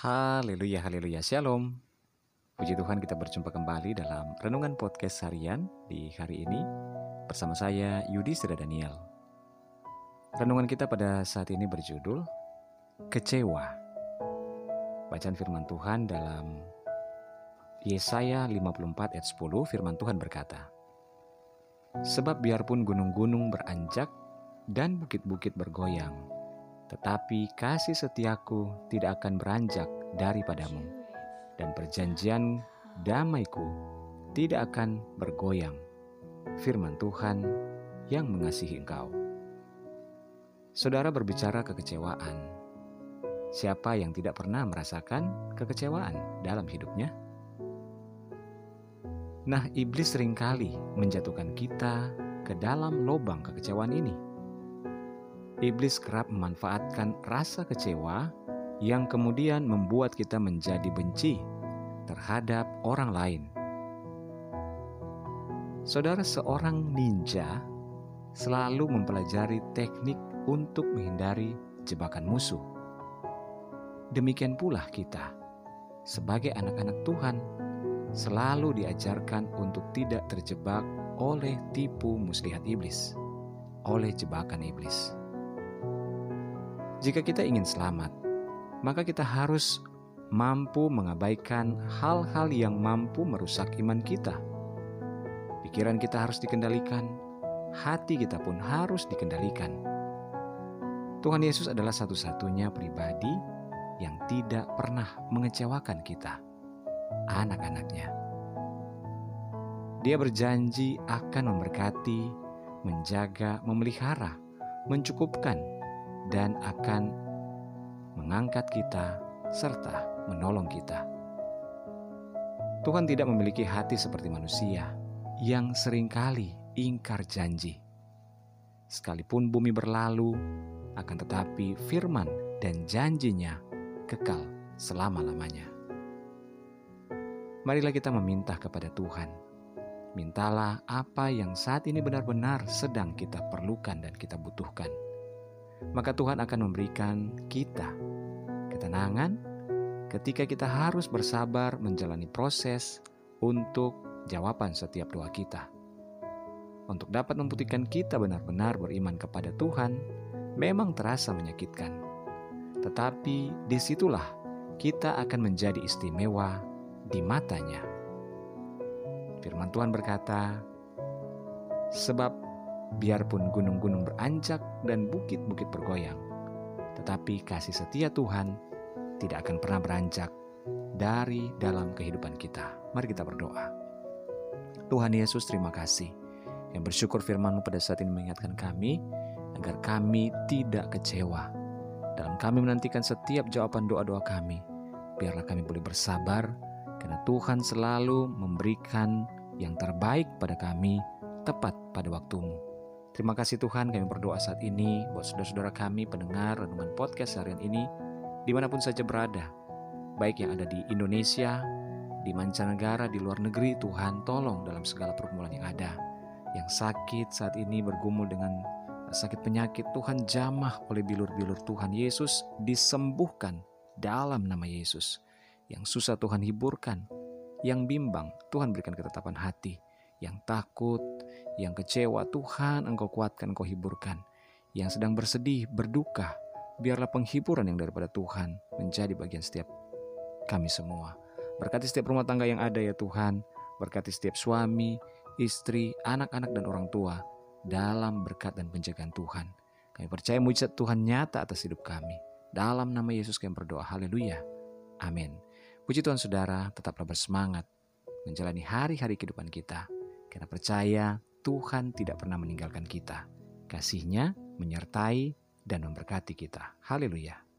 Haleluya, haleluya, shalom. Puji Tuhan kita berjumpa kembali dalam Renungan Podcast Harian di hari ini bersama saya Yudi Sira Daniel. Renungan kita pada saat ini berjudul Kecewa. Bacaan firman Tuhan dalam Yesaya 54 ayat 10 firman Tuhan berkata, Sebab biarpun gunung-gunung beranjak dan bukit-bukit bergoyang, tetapi kasih setiaku tidak akan beranjak daripadamu, dan perjanjian damaiku tidak akan bergoyang. Firman Tuhan yang mengasihi engkau. Saudara berbicara kekecewaan. Siapa yang tidak pernah merasakan kekecewaan dalam hidupnya? Nah, iblis sering kali menjatuhkan kita ke dalam lubang kekecewaan ini iblis kerap memanfaatkan rasa kecewa yang kemudian membuat kita menjadi benci terhadap orang lain. Saudara, seorang ninja selalu mempelajari teknik untuk menghindari jebakan musuh. Demikian pula kita, sebagai anak-anak Tuhan, selalu diajarkan untuk tidak terjebak oleh tipu muslihat iblis, oleh jebakan iblis. Jika kita ingin selamat, maka kita harus mampu mengabaikan hal-hal yang mampu merusak iman kita. Pikiran kita harus dikendalikan, hati kita pun harus dikendalikan. Tuhan Yesus adalah satu-satunya pribadi yang tidak pernah mengecewakan kita, anak-anaknya. Dia berjanji akan memberkati, menjaga, memelihara, mencukupkan, dan akan mengangkat kita serta menolong kita. Tuhan tidak memiliki hati seperti manusia yang sering kali ingkar janji. Sekalipun bumi berlalu, akan tetapi firman dan janjinya kekal selama-lamanya. Marilah kita meminta kepada Tuhan. Mintalah apa yang saat ini benar-benar sedang kita perlukan dan kita butuhkan maka Tuhan akan memberikan kita ketenangan ketika kita harus bersabar menjalani proses untuk jawaban setiap doa kita. Untuk dapat membuktikan kita benar-benar beriman kepada Tuhan, memang terasa menyakitkan. Tetapi di situlah kita akan menjadi istimewa di matanya. Firman Tuhan berkata, Sebab biarpun gunung-gunung beranjak dan bukit-bukit bergoyang. Tetapi kasih setia Tuhan tidak akan pernah beranjak dari dalam kehidupan kita. Mari kita berdoa. Tuhan Yesus terima kasih yang bersyukur firman-Mu pada saat ini mengingatkan kami agar kami tidak kecewa dalam kami menantikan setiap jawaban doa-doa kami. Biarlah kami boleh bersabar karena Tuhan selalu memberikan yang terbaik pada kami tepat pada waktumu. Terima kasih Tuhan kami berdoa saat ini buat saudara-saudara kami pendengar renungan podcast harian ini di mana pun saja berada. Baik yang ada di Indonesia, di mancanegara, di luar negeri, Tuhan tolong dalam segala pergumulan yang ada. Yang sakit saat ini bergumul dengan sakit penyakit, Tuhan jamah oleh bilur-bilur Tuhan Yesus disembuhkan dalam nama Yesus. Yang susah Tuhan hiburkan, yang bimbang Tuhan berikan ketetapan hati, yang takut, yang kecewa, Tuhan Engkau kuatkan, Engkau hiburkan. Yang sedang bersedih, berduka, biarlah penghiburan yang daripada Tuhan menjadi bagian setiap kami semua. Berkati setiap rumah tangga yang ada ya Tuhan, berkati setiap suami, istri, anak-anak dan orang tua dalam berkat dan penjagaan Tuhan. Kami percaya mujizat Tuhan nyata atas hidup kami. Dalam nama Yesus kami berdoa. Haleluya. Amin. Puji Tuhan saudara, tetaplah bersemangat menjalani hari-hari kehidupan kita. Karena percaya Tuhan tidak pernah meninggalkan kita. Kasihnya menyertai dan memberkati kita. Haleluya.